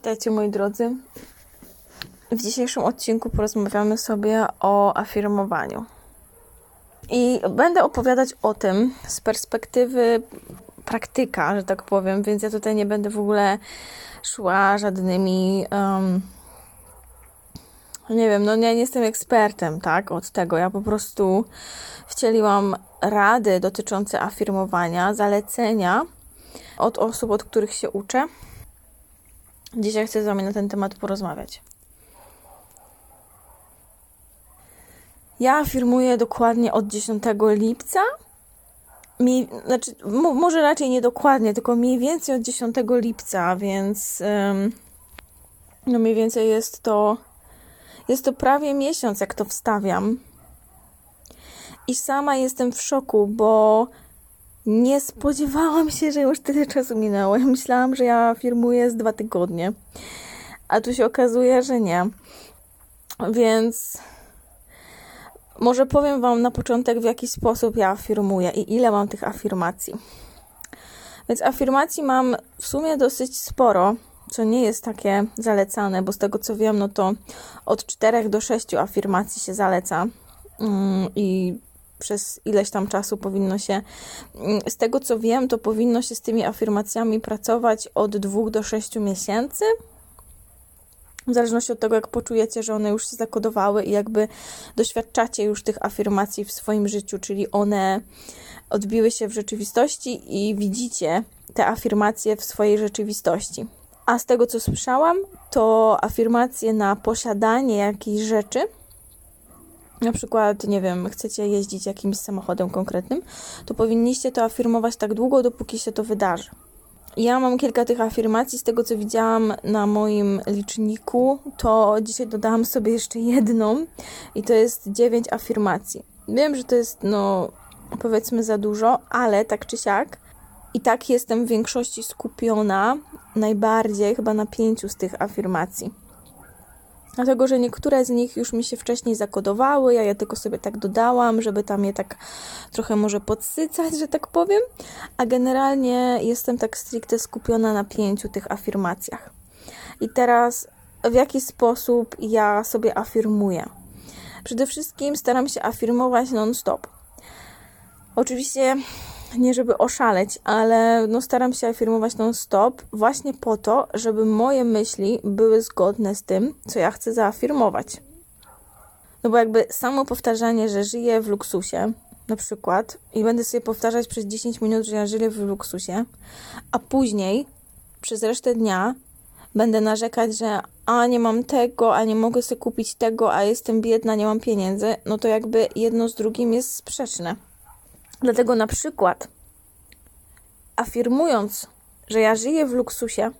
Witajcie moi drodzy. W dzisiejszym odcinku porozmawiamy sobie o afirmowaniu. I będę opowiadać o tym z perspektywy praktyka, że tak powiem, więc ja tutaj nie będę w ogóle szła żadnymi. Um, nie wiem, no nie, nie jestem ekspertem, tak, od tego. Ja po prostu wcieliłam rady dotyczące afirmowania, zalecenia od osób, od których się uczę Dzisiaj chcę z Wami na ten temat porozmawiać. Ja afirmuję dokładnie od 10 lipca. Mi, znaczy, może raczej nie dokładnie, tylko mniej więcej od 10 lipca, więc ym, no mniej więcej jest to jest to prawie miesiąc, jak to wstawiam. I sama jestem w szoku, bo nie spodziewałam się, że już tyle czasu minęło. Myślałam, że ja firmuję z dwa tygodnie, a tu się okazuje, że nie. Więc może powiem Wam na początek, w jaki sposób ja afirmuję i ile mam tych afirmacji. Więc afirmacji mam w sumie dosyć sporo, co nie jest takie zalecane, bo z tego co wiem, no to od 4 do 6 afirmacji się zaleca. Mm, I przez ileś tam czasu powinno się, mm, z tego co wiem, to powinno się z tymi afirmacjami pracować od dwóch do sześciu miesięcy. W zależności od tego, jak poczujecie, że one już się zakodowały i jakby doświadczacie już tych afirmacji w swoim życiu, czyli one odbiły się w rzeczywistości i widzicie te afirmacje w swojej rzeczywistości. A z tego, co słyszałam, to afirmacje na posiadanie jakiejś rzeczy na przykład, nie wiem, chcecie jeździć jakimś samochodem konkretnym, to powinniście to afirmować tak długo, dopóki się to wydarzy. Ja mam kilka tych afirmacji z tego, co widziałam na moim liczniku, to dzisiaj dodałam sobie jeszcze jedną i to jest dziewięć afirmacji. Wiem, że to jest, no, powiedzmy za dużo, ale tak czy siak i tak jestem w większości skupiona najbardziej chyba na pięciu z tych afirmacji. Dlatego, że niektóre z nich już mi się wcześniej zakodowały, ja je tylko sobie tak dodałam, żeby tam je tak trochę może podsycać, że tak powiem, a generalnie jestem tak stricte skupiona na pięciu tych afirmacjach. I teraz w jaki sposób ja sobie afirmuję? Przede wszystkim staram się afirmować non-stop. Oczywiście nie żeby oszaleć, ale no staram się afirmować non-stop właśnie po to, żeby moje myśli były zgodne z tym, co ja chcę zaafirmować. No bo jakby samo powtarzanie, że żyję w luksusie, na przykład, i będę sobie powtarzać przez 10 minut, że ja żyję w luksusie, a później przez resztę dnia będę narzekać, że a nie mam tego, a nie mogę sobie kupić tego, a jestem biedna, nie mam pieniędzy, no to jakby jedno z drugim jest sprzeczne. Dlatego na przykład, afirmując, że ja żyję w luksusie,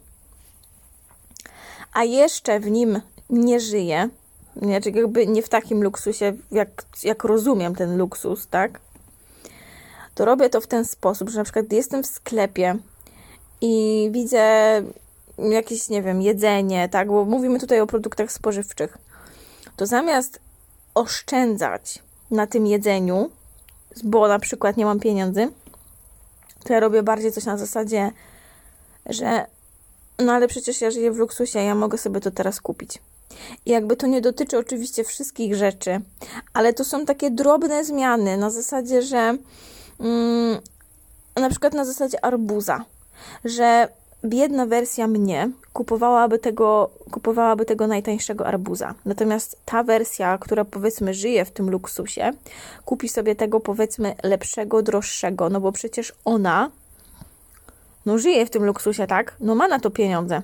a jeszcze w nim nie żyję, znaczy jakby nie w takim luksusie, jak, jak rozumiem ten luksus, tak? To robię to w ten sposób, że na przykład jestem w sklepie i widzę jakieś, nie wiem, jedzenie, tak? Bo mówimy tutaj o produktach spożywczych. To zamiast oszczędzać na tym jedzeniu, bo na przykład nie mam pieniędzy, to ja robię bardziej coś na zasadzie, że no ale przecież ja żyję w luksusie, ja mogę sobie to teraz kupić. I jakby to nie dotyczy oczywiście wszystkich rzeczy, ale to są takie drobne zmiany na zasadzie, że mm, na przykład na zasadzie arbuza, że biedna wersja mnie kupowałaby tego, kupowałaby tego najtańszego arbuza. Natomiast ta wersja, która powiedzmy żyje w tym luksusie, kupi sobie tego powiedzmy lepszego, droższego, no bo przecież ona no żyje w tym luksusie, tak? No ma na to pieniądze.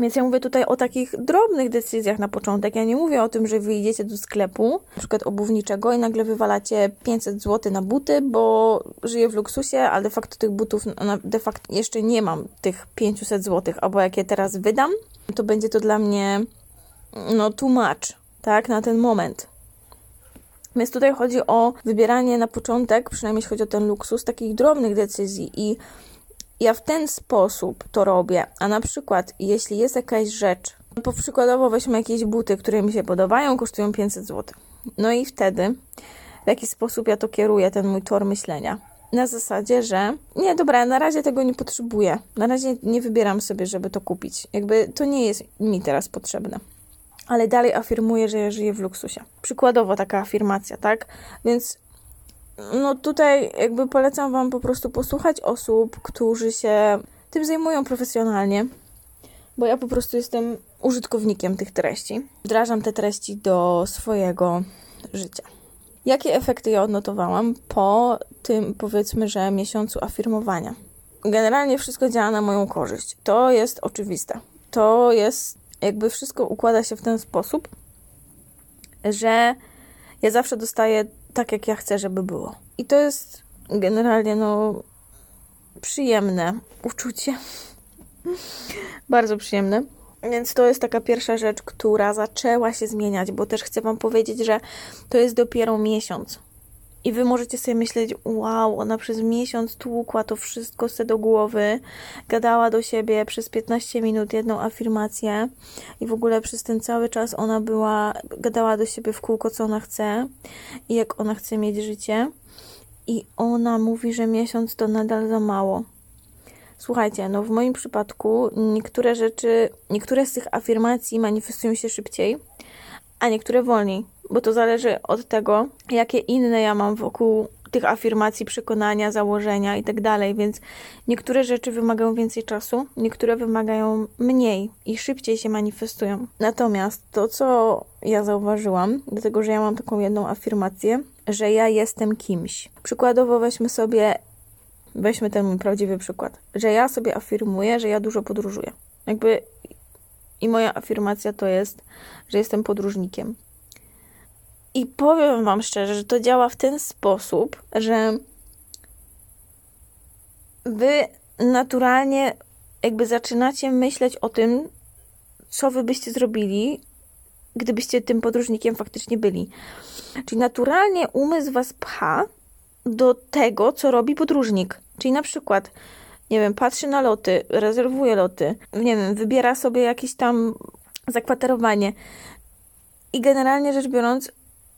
Więc ja mówię tutaj o takich drobnych decyzjach na początek. Ja nie mówię o tym, że wyjdziecie do sklepu, na przykład obuwniczego i nagle wywalacie 500 zł na buty, bo żyję w luksusie, ale de facto tych butów, de facto jeszcze nie mam tych 500 zł, albo jak je teraz wydam, to będzie to dla mnie no too much, tak, na ten moment. Więc tutaj chodzi o wybieranie na początek, przynajmniej jeśli chodzi o ten luksus, takich drobnych decyzji i ja w ten sposób to robię. A na przykład, jeśli jest jakaś rzecz, po przykładowo weźmy jakieś buty, które mi się podobają, kosztują 500 zł. No i wtedy, w jaki sposób ja to kieruję, ten mój tor myślenia? na zasadzie, że nie, dobra, na razie tego nie potrzebuję. Na razie nie wybieram sobie, żeby to kupić. Jakby to nie jest mi teraz potrzebne. Ale dalej afirmuję, że ja żyję w luksusie. Przykładowo taka afirmacja, tak? Więc no tutaj jakby polecam Wam po prostu posłuchać osób, którzy się tym zajmują profesjonalnie, bo ja po prostu jestem użytkownikiem tych treści. Wdrażam te treści do swojego życia. Jakie efekty ja odnotowałam po tym, powiedzmy, że miesiącu afirmowania? Generalnie wszystko działa na moją korzyść. To jest oczywiste. To jest, jakby wszystko układa się w ten sposób, że ja zawsze dostaję tak, jak ja chcę, żeby było. I to jest generalnie, no, przyjemne uczucie. Bardzo przyjemne. Więc to jest taka pierwsza rzecz, która zaczęła się zmieniać, bo też chcę Wam powiedzieć, że to jest dopiero miesiąc. I Wy możecie sobie myśleć, wow, ona przez miesiąc tłukła to wszystko se do głowy, gadała do siebie przez 15 minut jedną afirmację i w ogóle przez ten cały czas ona była, gadała do siebie w kółko, co ona chce i jak ona chce mieć życie. I ona mówi, że miesiąc to nadal za mało. Słuchajcie, no w moim przypadku niektóre rzeczy, niektóre z tych afirmacji manifestują się szybciej, a niektóre wolniej, bo to zależy od tego, jakie inne ja mam wokół tych afirmacji, przekonania, założenia i tak dalej, więc niektóre rzeczy wymagają więcej czasu, niektóre wymagają mniej i szybciej się manifestują. Natomiast to, co ja zauważyłam, dlatego że ja mam taką jedną afirmację, że ja jestem kimś. Przykładowo weźmy sobie weźmy ten mój prawdziwy przykład, że ja sobie afirmuję, że ja dużo podróżuję. Jakby i moja afirmacja to jest, że jestem podróżnikiem. I powiem Wam szczerze, że to działa w ten sposób, że Wy naturalnie jakby zaczynacie myśleć o tym, co Wy byście zrobili, gdybyście tym podróżnikiem faktycznie byli. Czyli naturalnie umysł Was pcha do tego, co robi podróżnik. Czyli na przykład, nie wiem, patrzy na loty, rezerwuje loty, nie wiem, wybiera sobie jakieś tam zakwaterowanie. I generalnie rzecz biorąc,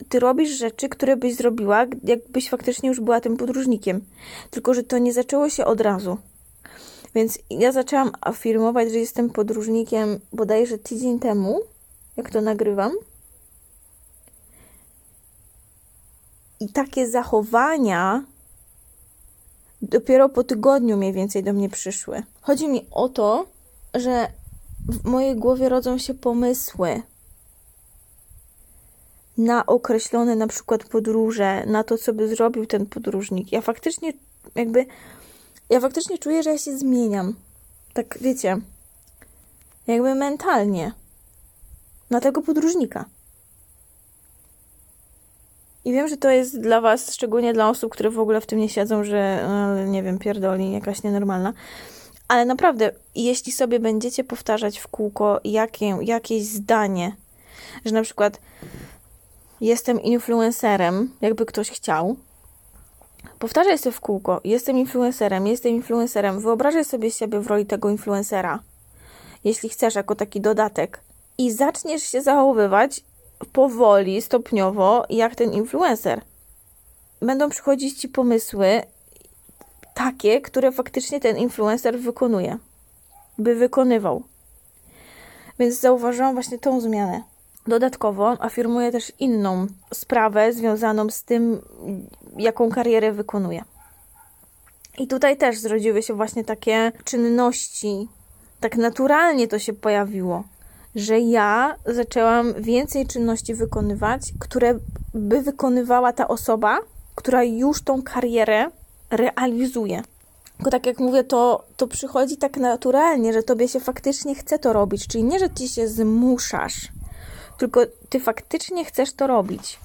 ty robisz rzeczy, które byś zrobiła, jakbyś faktycznie już była tym podróżnikiem. Tylko, że to nie zaczęło się od razu. Więc ja zaczęłam afirmować, że jestem podróżnikiem bodajże tydzień temu, jak to nagrywam. I takie zachowania dopiero po tygodniu mniej więcej do mnie przyszły. Chodzi mi o to, że w mojej głowie rodzą się pomysły na określone na przykład podróże, na to, co by zrobił ten podróżnik. Ja faktycznie jakby, ja faktycznie czuję, że ja się zmieniam. Tak, wiecie, jakby mentalnie na tego podróżnika. I wiem, że to jest dla Was, szczególnie dla osób, które w ogóle w tym nie siedzą, że no, nie wiem, pierdoli, jakaś nienormalna. Ale naprawdę, jeśli sobie będziecie powtarzać w kółko jakie, jakieś zdanie, że na przykład jestem influencerem, jakby ktoś chciał, powtarzaj sobie w kółko, jestem influencerem, jestem influencerem, wyobrażaj sobie siebie w roli tego influencera, jeśli chcesz, jako taki dodatek, i zaczniesz się zachowywać powoli, stopniowo, jak ten influencer. Będą przychodzić ci pomysły takie, które faktycznie ten influencer wykonuje, by wykonywał. Więc zauważyłam właśnie tą zmianę. Dodatkowo afirmuję też inną sprawę związaną z tym, jaką karierę wykonuje. I tutaj też zrodziły się właśnie takie czynności. Tak naturalnie to się pojawiło że ja zaczęłam więcej czynności wykonywać, które by wykonywała ta osoba, która już tą karierę realizuje. Tylko tak jak mówię, to, to przychodzi tak naturalnie, że tobie się faktycznie chce to robić. Czyli nie, że ty się zmuszasz, tylko ty faktycznie chcesz to robić.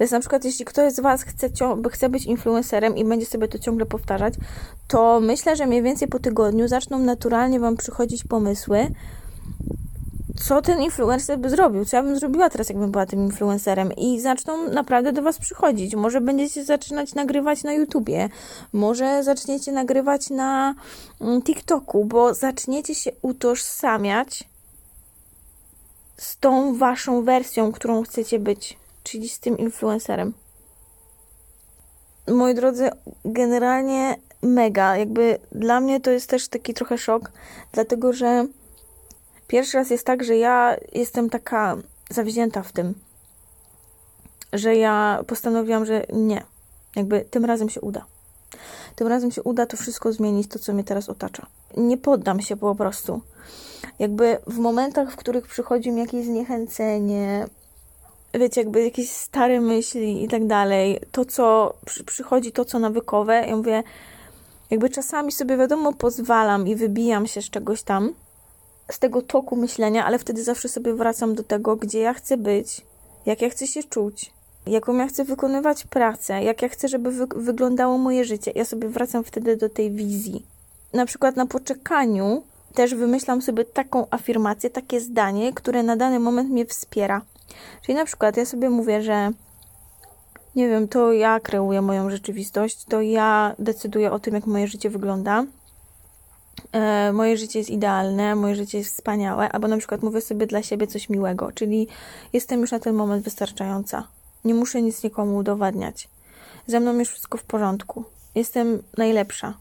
Więc na przykład, jeśli ktoś z Was chce, chce być influencerem i będzie sobie to ciągle powtarzać, to myślę, że mniej więcej po tygodniu zaczną naturalnie Wam przychodzić pomysły, co ten influencer by zrobił, co ja bym zrobiła teraz, jakbym była tym influencerem i zaczną naprawdę do Was przychodzić. Może będziecie zaczynać nagrywać na YouTubie, może zaczniecie nagrywać na mm, TikToku, bo zaczniecie się utożsamiać z tą Waszą wersją, którą chcecie być, czyli z tym influencerem. moi drodzy, generalnie mega. Jakby dla mnie to jest też taki trochę szok, dlatego że pierwszy raz jest tak, że ja jestem taka zawzięta w tym, że ja postanowiłam, że nie. Jakby tym razem się uda. Tym razem się uda to wszystko zmienić, to co mnie teraz otacza. Nie poddam się po prostu. Jakby w momentach, w których przychodzi mi jakieś zniechęcenie, wiecie, jakby jakieś stare myśli i tak dalej, to co przy, przychodzi, to co nawykowe, ja mówię, jakby czasami sobie wiadomo pozwalam i wybijam się z czegoś tam, z tego toku myślenia, ale wtedy zawsze sobie wracam do tego, gdzie ja chcę być, jak ja chcę się czuć, jaką ja chcę wykonywać pracę, jak ja chcę, żeby wy wyglądało moje życie. Ja sobie wracam wtedy do tej wizji. Na przykład na poczekaniu też wymyślam sobie taką afirmację, takie zdanie, które na dany moment mnie wspiera. Czyli na przykład ja sobie mówię, że nie wiem, to ja kreuję moją rzeczywistość, to ja decyduję o tym, jak moje życie wygląda. E, moje życie jest idealne, moje życie jest wspaniałe, albo na przykład mówię sobie dla siebie coś miłego, czyli jestem już na ten moment wystarczająca. Nie muszę nic nikomu udowadniać. Ze mną jest wszystko w porządku. Jestem najlepsza.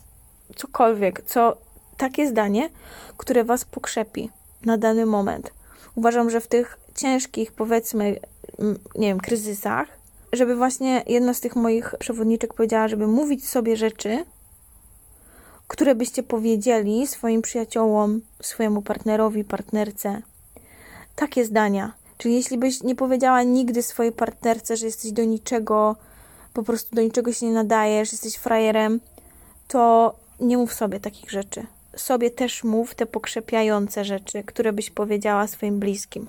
Cokolwiek, co takie zdanie, które was pokrzepi na dany moment. Uważam, że w tych ciężkich, powiedzmy, nie wiem, kryzysach, żeby właśnie jedna z tych moich przewodniczek powiedziała, żeby mówić sobie rzeczy, które byście powiedzieli swoim przyjaciołom, swojemu partnerowi, partnerce. Takie zdania. Czyli jeśli byś nie powiedziała nigdy swojej partnerce, że jesteś do niczego, po prostu do niczego się nie nadajesz, jesteś frajerem, to nie mów sobie takich rzeczy. Sobie też mów te pokrzepiające rzeczy, które byś powiedziała swoim bliskim.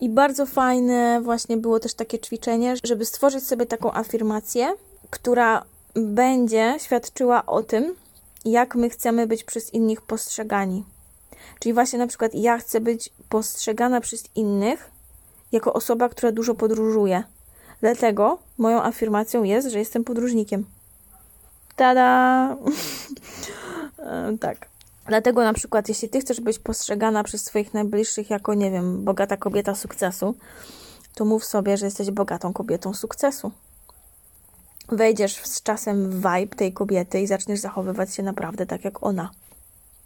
I bardzo fajne właśnie było też takie ćwiczenie, żeby stworzyć sobie taką afirmację, która będzie świadczyła o tym, jak my chcemy być przez innych postrzegani. Czyli właśnie na przykład ja chcę być postrzegana przez innych jako osoba, która dużo podróżuje. Dlatego moją afirmacją jest, że jestem podróżnikiem. Tada! Tak. Dlatego na przykład, jeśli ty chcesz być postrzegana przez swoich najbliższych jako, nie wiem, bogata kobieta sukcesu, to mów sobie, że jesteś bogatą kobietą sukcesu. Wejdziesz z czasem w vibe tej kobiety i zaczniesz zachowywać się naprawdę tak jak ona.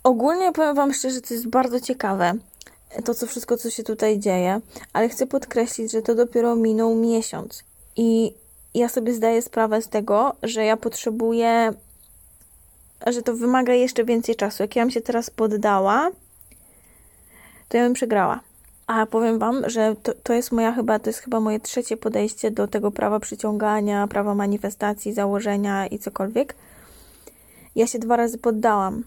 Ogólnie powiem Wam szczerze, to jest bardzo ciekawe, to co wszystko, co się tutaj dzieje, ale chcę podkreślić, że to dopiero minął miesiąc. I ja sobie zdaję sprawę z tego, że ja potrzebuję że to wymaga jeszcze więcej czasu. Jak ja bym się teraz poddała, to ja bym przegrała. A powiem Wam, że to, to jest moja chyba, to jest chyba moje trzecie podejście do tego prawa przyciągania, prawa manifestacji, założenia i cokolwiek. Ja się dwa razy poddałam.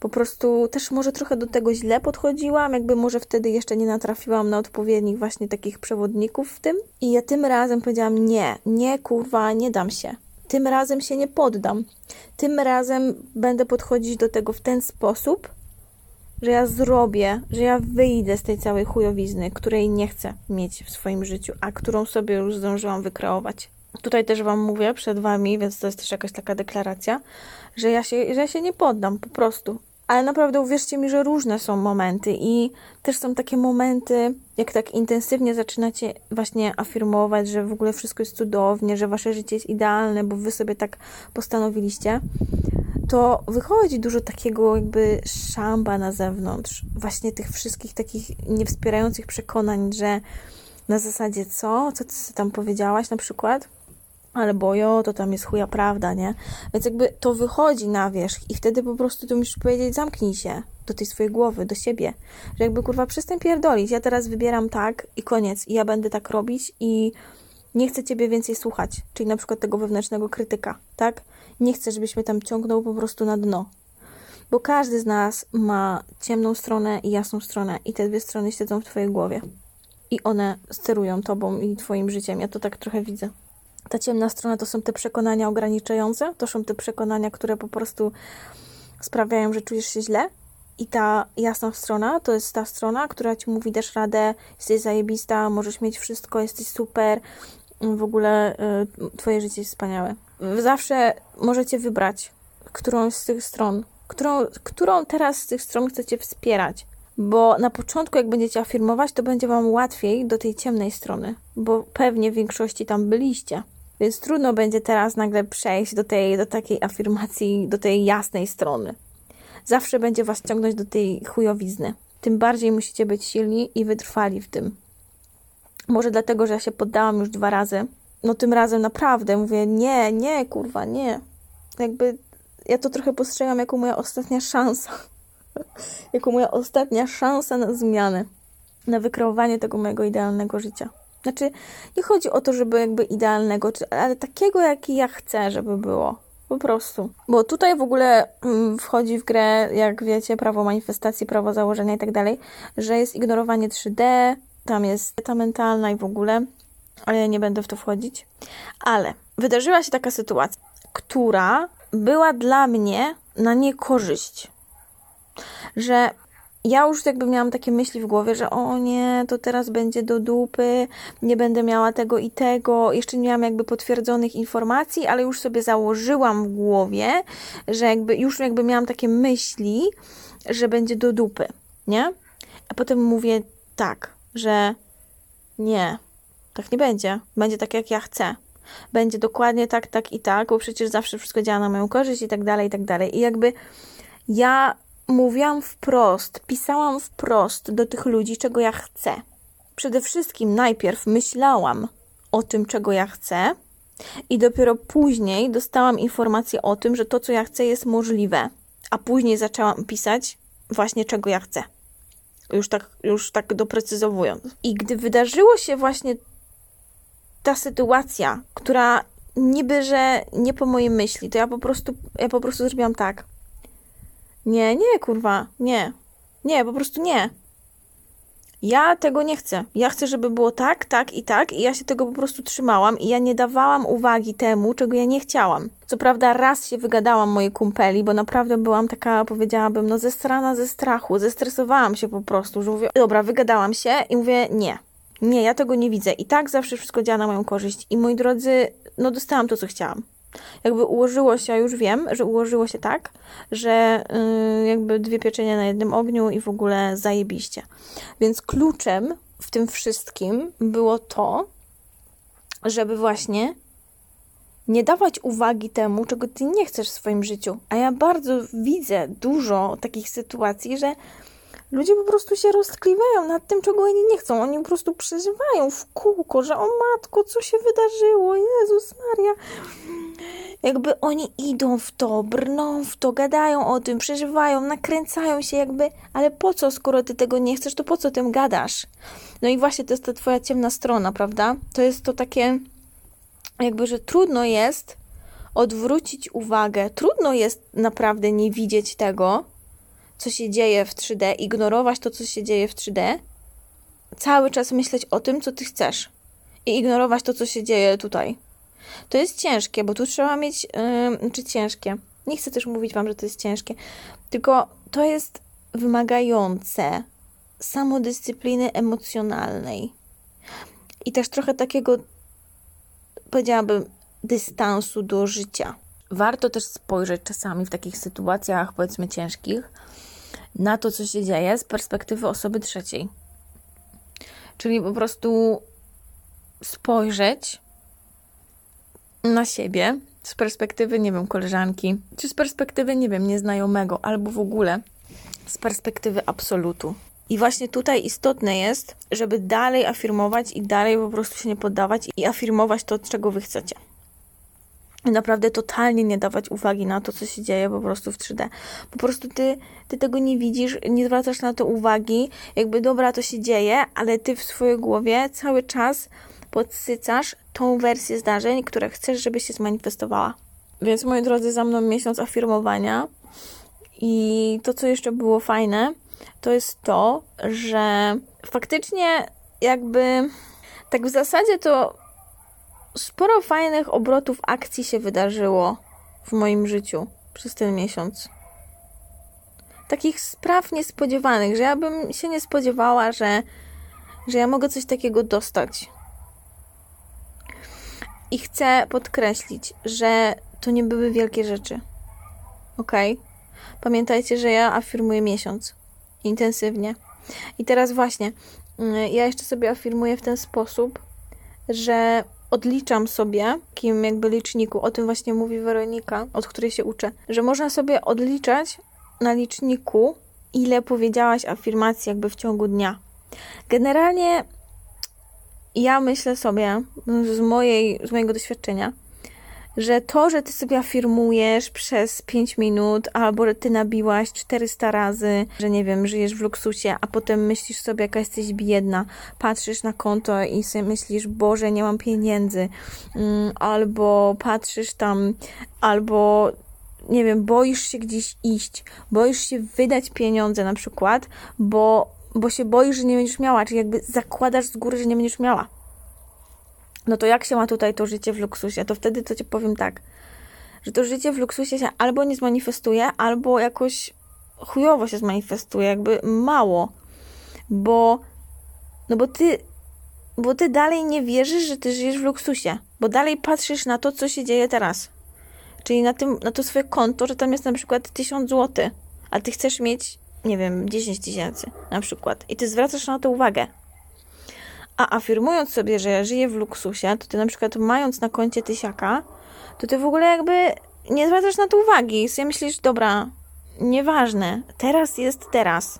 Po prostu też może trochę do tego źle podchodziłam, jakby może wtedy jeszcze nie natrafiłam na odpowiednich właśnie takich przewodników w tym. I ja tym razem powiedziałam nie, nie kurwa, nie dam się tym razem się nie poddam. Tym razem będę podchodzić do tego w ten sposób, że ja zrobię, że ja wyjdę z tej całej chujowizny, której nie chcę mieć w swoim życiu, a którą sobie już zdążyłam wykreować. Tutaj też Wam mówię przed Wami, więc to jest też jakaś taka deklaracja, że ja się, że ja się nie poddam po prostu. Ale naprawdę uwierzcie mi, że różne są momenty i też są takie momenty, jak tak intensywnie zaczynacie właśnie afirmować, że w ogóle wszystko jest cudownie, że wasze życie jest idealne, bo wy sobie tak postanowiliście, to wychodzi dużo takiego jakby szamba na zewnątrz, właśnie tych wszystkich takich niewspierających przekonań, że na zasadzie co? Co ty tam powiedziałaś na przykład? Ale bojo, to tam jest chuja prawda, nie? Więc jakby to wychodzi na wierzch i wtedy po prostu tu musisz powiedzieć, zamknij się do tej swojej głowy, do siebie, że jakby kurwa przestań pierdolić, ja teraz wybieram tak i koniec. I ja będę tak robić i nie chcę ciebie więcej słuchać, czyli na przykład tego wewnętrznego krytyka, tak? Nie chcę, żebyś mnie tam ciągnął po prostu na dno, bo każdy z nas ma ciemną stronę i jasną stronę i te dwie strony siedzą w twojej głowie. I one sterują tobą i twoim życiem, ja to tak trochę widzę. Ta ciemna strona to są te przekonania ograniczające, to są te przekonania, które po prostu sprawiają, że czujesz się źle. I ta jasna strona to jest ta strona, która ci mówi: dasz radę, jesteś zajebista, możesz mieć wszystko, jesteś super, w ogóle y, twoje życie jest wspaniałe. Zawsze możecie wybrać którąś z tych stron, którą, którą teraz z tych stron chcecie wspierać, Bo na początku, jak będziecie afirmować, to będzie Wam łatwiej do tej ciemnej strony, bo pewnie w większości tam byliście. Więc trudno będzie teraz nagle przejść do tej, do takiej afirmacji, do tej jasnej strony. Zawsze będzie Was ciągnąć do tej chujowizny. Tym bardziej musicie być silni i wytrwali w tym. Może dlatego, że ja się poddałam już dwa razy. No tym razem naprawdę mówię, nie, nie, kurwa, nie. Jakby ja to trochę postrzegam jako moja ostatnia szansa. jako moja ostatnia szansa na zmianę. Na wykreowanie tego mojego idealnego życia. Znaczy, nie chodzi o to, żeby jakby idealnego, ale takiego, jaki ja chcę, żeby było. Po prostu. Bo tutaj w ogóle mm, wchodzi w grę, jak wiecie, prawo manifestacji, prawo założenia i tak dalej, że jest ignorowanie 3D, tam jest ta mentalna i w ogóle, ale ja nie będę w to wchodzić. Ale wydarzyła się taka sytuacja, która była dla mnie na niekorzyść. Że ja już jakby miałam takie myśli w głowie, że o nie, to teraz będzie do dupy, nie będę miała tego i tego. Jeszcze nie miałam jakby potwierdzonych informacji, ale już sobie założyłam w głowie, że jakby już jakby miałam takie myśli, że będzie do dupy, nie? A potem mówię tak, że nie, tak nie będzie. Będzie tak, jak ja chcę. Będzie dokładnie tak, tak i tak, bo przecież zawsze wszystko działa na moją korzyść i tak dalej, i tak dalej. I jakby ja mówiłam wprost, pisałam wprost do tych ludzi, czego ja chcę. Przede wszystkim najpierw myślałam o tym, czego ja chcę, i dopiero później dostałam informację o tym, że to, co ja chcę, jest możliwe. A później zaczęłam pisać właśnie, czego ja chcę. Już tak, już tak doprecyzowując. I gdy wydarzyło się właśnie ta sytuacja, która niby, że nie po mojej myśli, to ja po prostu, ja po prostu zrobiłam tak. Nie, nie, kurwa, nie. Nie, po prostu nie. Ja tego nie chcę. Ja chcę, żeby było tak, tak i tak, i ja się tego po prostu trzymałam, i ja nie dawałam uwagi temu, czego ja nie chciałam. Co prawda, raz się wygadałam mojej kumpeli, bo naprawdę byłam taka, powiedziałabym, no zestrana ze strachu, zestresowałam się po prostu, że mówię, dobra, wygadałam się i mówię, nie. Nie, ja tego nie widzę. I tak zawsze wszystko działa na moją korzyść. I moi drodzy, no dostałam to, co chciałam jakby ułożyło się, już wiem, że ułożyło się tak, że yy, jakby dwie pieczenie na jednym ogniu i w ogóle zajebiście. Więc kluczem w tym wszystkim było to, żeby właśnie nie dawać uwagi temu, czego ty nie chcesz w swoim życiu. A ja bardzo widzę dużo takich sytuacji, że ludzie po prostu się roztkliwają nad tym, czego oni nie chcą. Oni po prostu przeżywają w kółko, że o matko, co się wydarzyło, Jezus Maria jakby oni idą w to, brną w to, gadają o tym, przeżywają, nakręcają się jakby, ale po co, skoro ty tego nie chcesz, to po co tym gadasz? No i właśnie to jest ta twoja ciemna strona, prawda? To jest to takie, jakby, że trudno jest odwrócić uwagę, trudno jest naprawdę nie widzieć tego, co się dzieje w 3D, ignorować to, co się dzieje w 3D, cały czas myśleć o tym, co ty chcesz i ignorować to, co się dzieje tutaj. To jest ciężkie, bo tu trzeba mieć, yy, czy ciężkie. Nie chcę też mówić Wam, że to jest ciężkie, tylko to jest wymagające samodyscypliny emocjonalnej i też trochę takiego, powiedziałabym, dystansu do życia. Warto też spojrzeć czasami w takich sytuacjach, powiedzmy, ciężkich, na to, co się dzieje z perspektywy osoby trzeciej. Czyli po prostu spojrzeć na siebie z perspektywy, nie wiem, koleżanki, czy z perspektywy, nie wiem, nieznajomego, albo w ogóle z perspektywy absolutu. I właśnie tutaj istotne jest, żeby dalej afirmować i dalej po prostu się nie poddawać i afirmować to, czego wy chcecie. Naprawdę totalnie nie dawać uwagi na to, co się dzieje po prostu w 3D. Po prostu ty, ty tego nie widzisz, nie zwracasz na to uwagi, jakby dobra, to się dzieje, ale ty w swojej głowie cały czas podsycasz tą wersję zdarzeń, które chcesz, żeby się zmanifestowała. Więc moi drodzy, za mną miesiąc afirmowania. I to, co jeszcze było fajne, to jest to, że faktycznie jakby tak w zasadzie to sporo fajnych obrotów akcji się wydarzyło w moim życiu przez ten miesiąc. Takich spraw niespodziewanych, że ja bym się nie spodziewała, że, że ja mogę coś takiego dostać i chcę podkreślić, że to nie były wielkie rzeczy. Ok? Pamiętajcie, że ja afirmuję miesiąc. Intensywnie. I teraz właśnie, mm, ja jeszcze sobie afirmuję w ten sposób, że odliczam sobie, kim jakby liczniku, o tym właśnie mówi Weronika, od której się uczę, że można sobie odliczać na liczniku, ile powiedziałaś afirmacji jakby w ciągu dnia. Generalnie ja myślę sobie z, mojej, z mojego doświadczenia, że to, że ty sobie afirmujesz przez 5 minut, albo ty nabiłaś 400 razy, że nie wiem, żyjesz w luksusie, a potem myślisz sobie, jaka jesteś biedna, patrzysz na konto i sobie myślisz, Boże, nie mam pieniędzy, mm, albo patrzysz tam, albo nie wiem, boisz się gdzieś iść, boisz się wydać pieniądze na przykład, bo, bo się boisz, że nie będziesz miała, czyli jakby zakładasz z góry, że nie będziesz miała no to jak się ma tutaj to życie w luksusie? To wtedy to ci powiem tak, że to życie w luksusie się albo nie zmanifestuje, albo jakoś chujowo się zmanifestuje, jakby mało. Bo, no bo ty, bo ty dalej nie wierzysz, że ty żyjesz w luksusie, bo dalej patrzysz na to, co się dzieje teraz. Czyli na, tym, na to swoje konto, że tam jest na przykład 1000 zł, a ty chcesz mieć, nie wiem, 10 tysięcy na przykład. I ty zwracasz na to uwagę. A afirmując sobie, że ja żyję w luksusie, to ty na przykład mając na koncie tysiaka, to ty w ogóle jakby nie zwracasz na to uwagi. Sobie myślisz, dobra, nieważne, teraz jest teraz.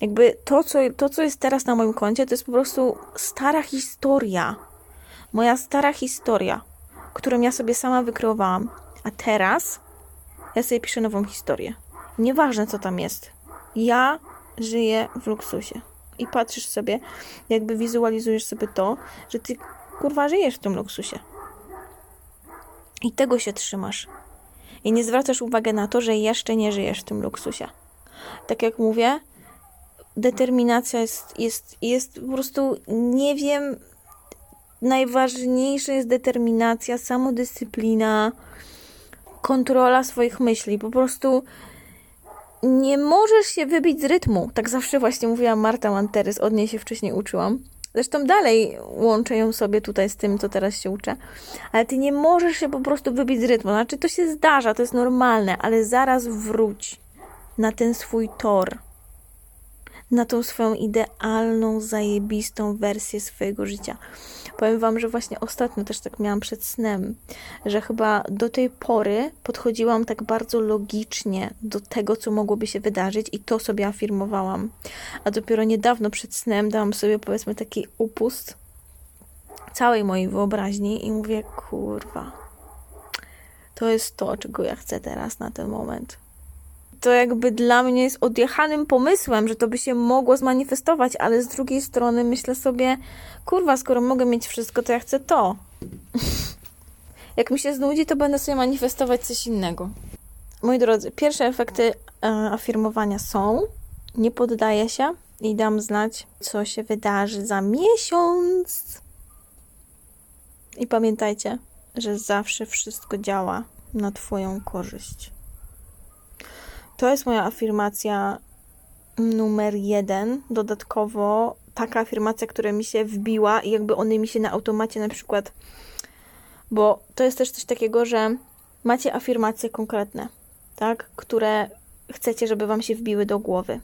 Jakby to co, to, co jest teraz na moim koncie, to jest po prostu stara historia. Moja stara historia, którą ja sobie sama wykreowałam. A teraz ja sobie piszę nową historię. Nieważne, co tam jest. Ja żyję w luksusie i patrzysz sobie, jakby wizualizujesz sobie to, że ty kurwa żyjesz w tym luksusie. I tego się trzymasz. I nie zwracasz uwagi na to, że jeszcze nie żyjesz w tym luksusie. Tak jak mówię, determinacja jest, jest, jest po prostu, nie wiem, najważniejsza jest determinacja, samodyscyplina, kontrola swoich myśli. Po prostu nie możesz się wybić z rytmu. Tak zawsze właśnie mówiła Marta Manterys, od niej się wcześniej uczyłam. Zresztą dalej łączę ją sobie tutaj z tym, co teraz się uczę. Ale ty nie możesz się po prostu wybić z rytmu. Znaczy, to się zdarza, to jest normalne, ale zaraz wróć na ten swój tor. Na tą swoją idealną, zajebistą wersję swojego życia. Powiem Wam, że właśnie ostatnio też tak miałam przed snem, że chyba do tej pory podchodziłam tak bardzo logicznie do tego, co mogłoby się wydarzyć i to sobie afirmowałam. A dopiero niedawno przed snem dałam sobie powiedzmy taki upust całej mojej wyobraźni i mówię, kurwa, to jest to, czego ja chcę teraz na ten moment to jakby dla mnie jest odjechanym pomysłem, że to by się mogło zmanifestować, ale z drugiej strony myślę sobie, kurwa, skoro mogę mieć wszystko, to ja chcę to. Jak mi się znudzi, to będę sobie manifestować coś innego. Moi drodzy, pierwsze efekty e, afirmowania są, nie poddaję się i dam znać, co się wydarzy za miesiąc. I pamiętajcie, że zawsze wszystko działa na Twoją korzyść. To jest moja afirmacja numer jeden. Dodatkowo taka afirmacja, która mi się wbiła i jakby one mi się na automacie na przykład, bo to jest też coś takiego, że macie afirmacje konkretne, tak, które chcecie, żeby wam się wbiły do głowy.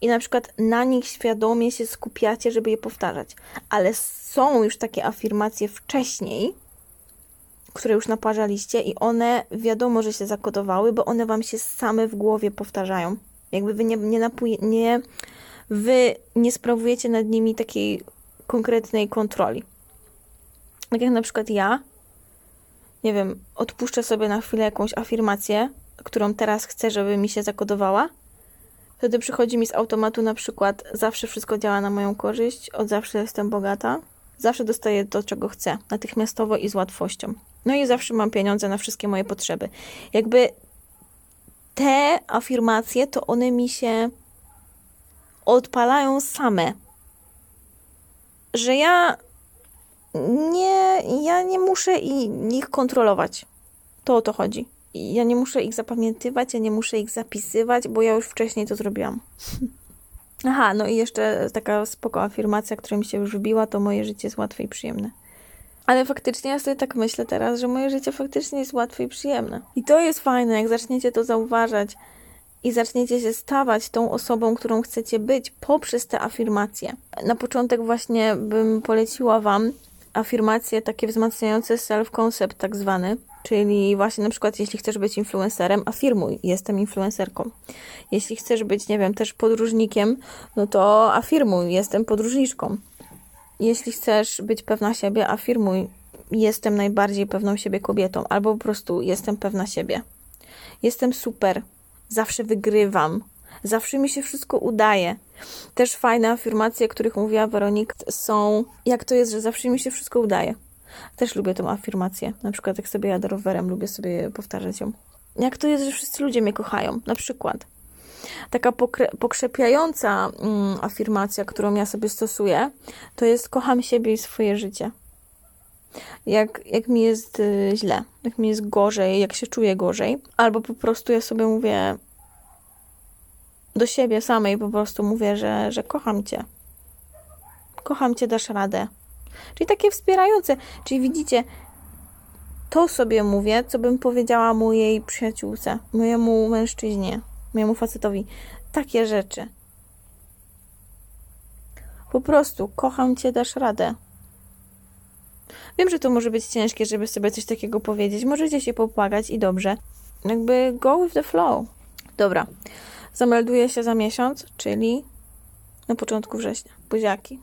I na przykład na nich świadomie się skupiacie, żeby je powtarzać. Ale są już takie afirmacje wcześniej, które już naparzaliście i one wiadomo, że się zakodowały, bo one wam się same w głowie powtarzają. Jakby wy nie, nie, napuje, nie wy nie sprawujecie nad nimi takiej konkretnej kontroli. Tak jak na przykład ja, nie wiem, odpuszczę sobie na chwilę jakąś afirmację, którą teraz chcę, żeby mi się zakodowała, wtedy przychodzi mi z automatu na przykład zawsze wszystko działa na moją korzyść, od zawsze jestem bogata, zawsze dostaję to, czego chcę, natychmiastowo i z łatwością. No i zawsze mam pieniądze na wszystkie moje potrzeby. Jakby te afirmacje, to one mi się odpalają same. Że ja nie, ja nie muszę ich kontrolować. To o to chodzi. Ja nie muszę ich zapamiętywać, ja nie muszę ich zapisywać, bo ja już wcześniej to zrobiłam. Aha, no i jeszcze taka spoko afirmacja, która mi się już wbiła, to moje życie jest łatwe i przyjemne. Ale faktycznie ja sobie tak myślę teraz, że moje życie faktycznie jest łatwe i przyjemne. I to jest fajne, jak zaczniecie to zauważać, i zaczniecie się stawać tą osobą, którą chcecie być poprzez te afirmacje. Na początek właśnie bym poleciła Wam afirmacje takie wzmacniające self-concept tak zwany, czyli właśnie na przykład jeśli chcesz być influencerem, afirmuj, jestem influencerką. Jeśli chcesz być, nie wiem, też podróżnikiem, no to afirmuj, jestem podróżniczką. Jeśli chcesz być pewna siebie, afirmuj, jestem najbardziej pewną siebie kobietą, albo po prostu jestem pewna siebie. Jestem super, zawsze wygrywam, zawsze mi się wszystko udaje. Też fajne afirmacje, o których mówiła Weronika, są jak to jest, że zawsze mi się wszystko udaje. Też lubię tą afirmację. Na przykład jak sobie jadę rowerem, lubię sobie powtarzać ją. Jak to jest, że wszyscy ludzie mnie kochają, na przykład. Taka pokrzepiająca mm, afirmacja, którą ja sobie stosuję, to jest kocham siebie i swoje życie. Jak, jak mi jest y, źle, jak mi jest gorzej, jak się czuję gorzej, albo po prostu ja sobie mówię do siebie samej, po prostu mówię, że, że kocham cię. Kocham cię, dasz radę. Czyli takie wspierające. Czyli widzicie, to sobie mówię, co bym powiedziała mojej przyjaciółce, mojemu mężczyźnie, mojemu facetowi. Takie rzeczy. Po prostu kocham cię, dasz radę. Wiem, że to może być ciężkie, żeby sobie coś takiego powiedzieć. Możecie się popłakać i dobrze. Jakby go with the flow. Dobra. Zamelduję się za miesiąc, czyli na początku września. Buziaki.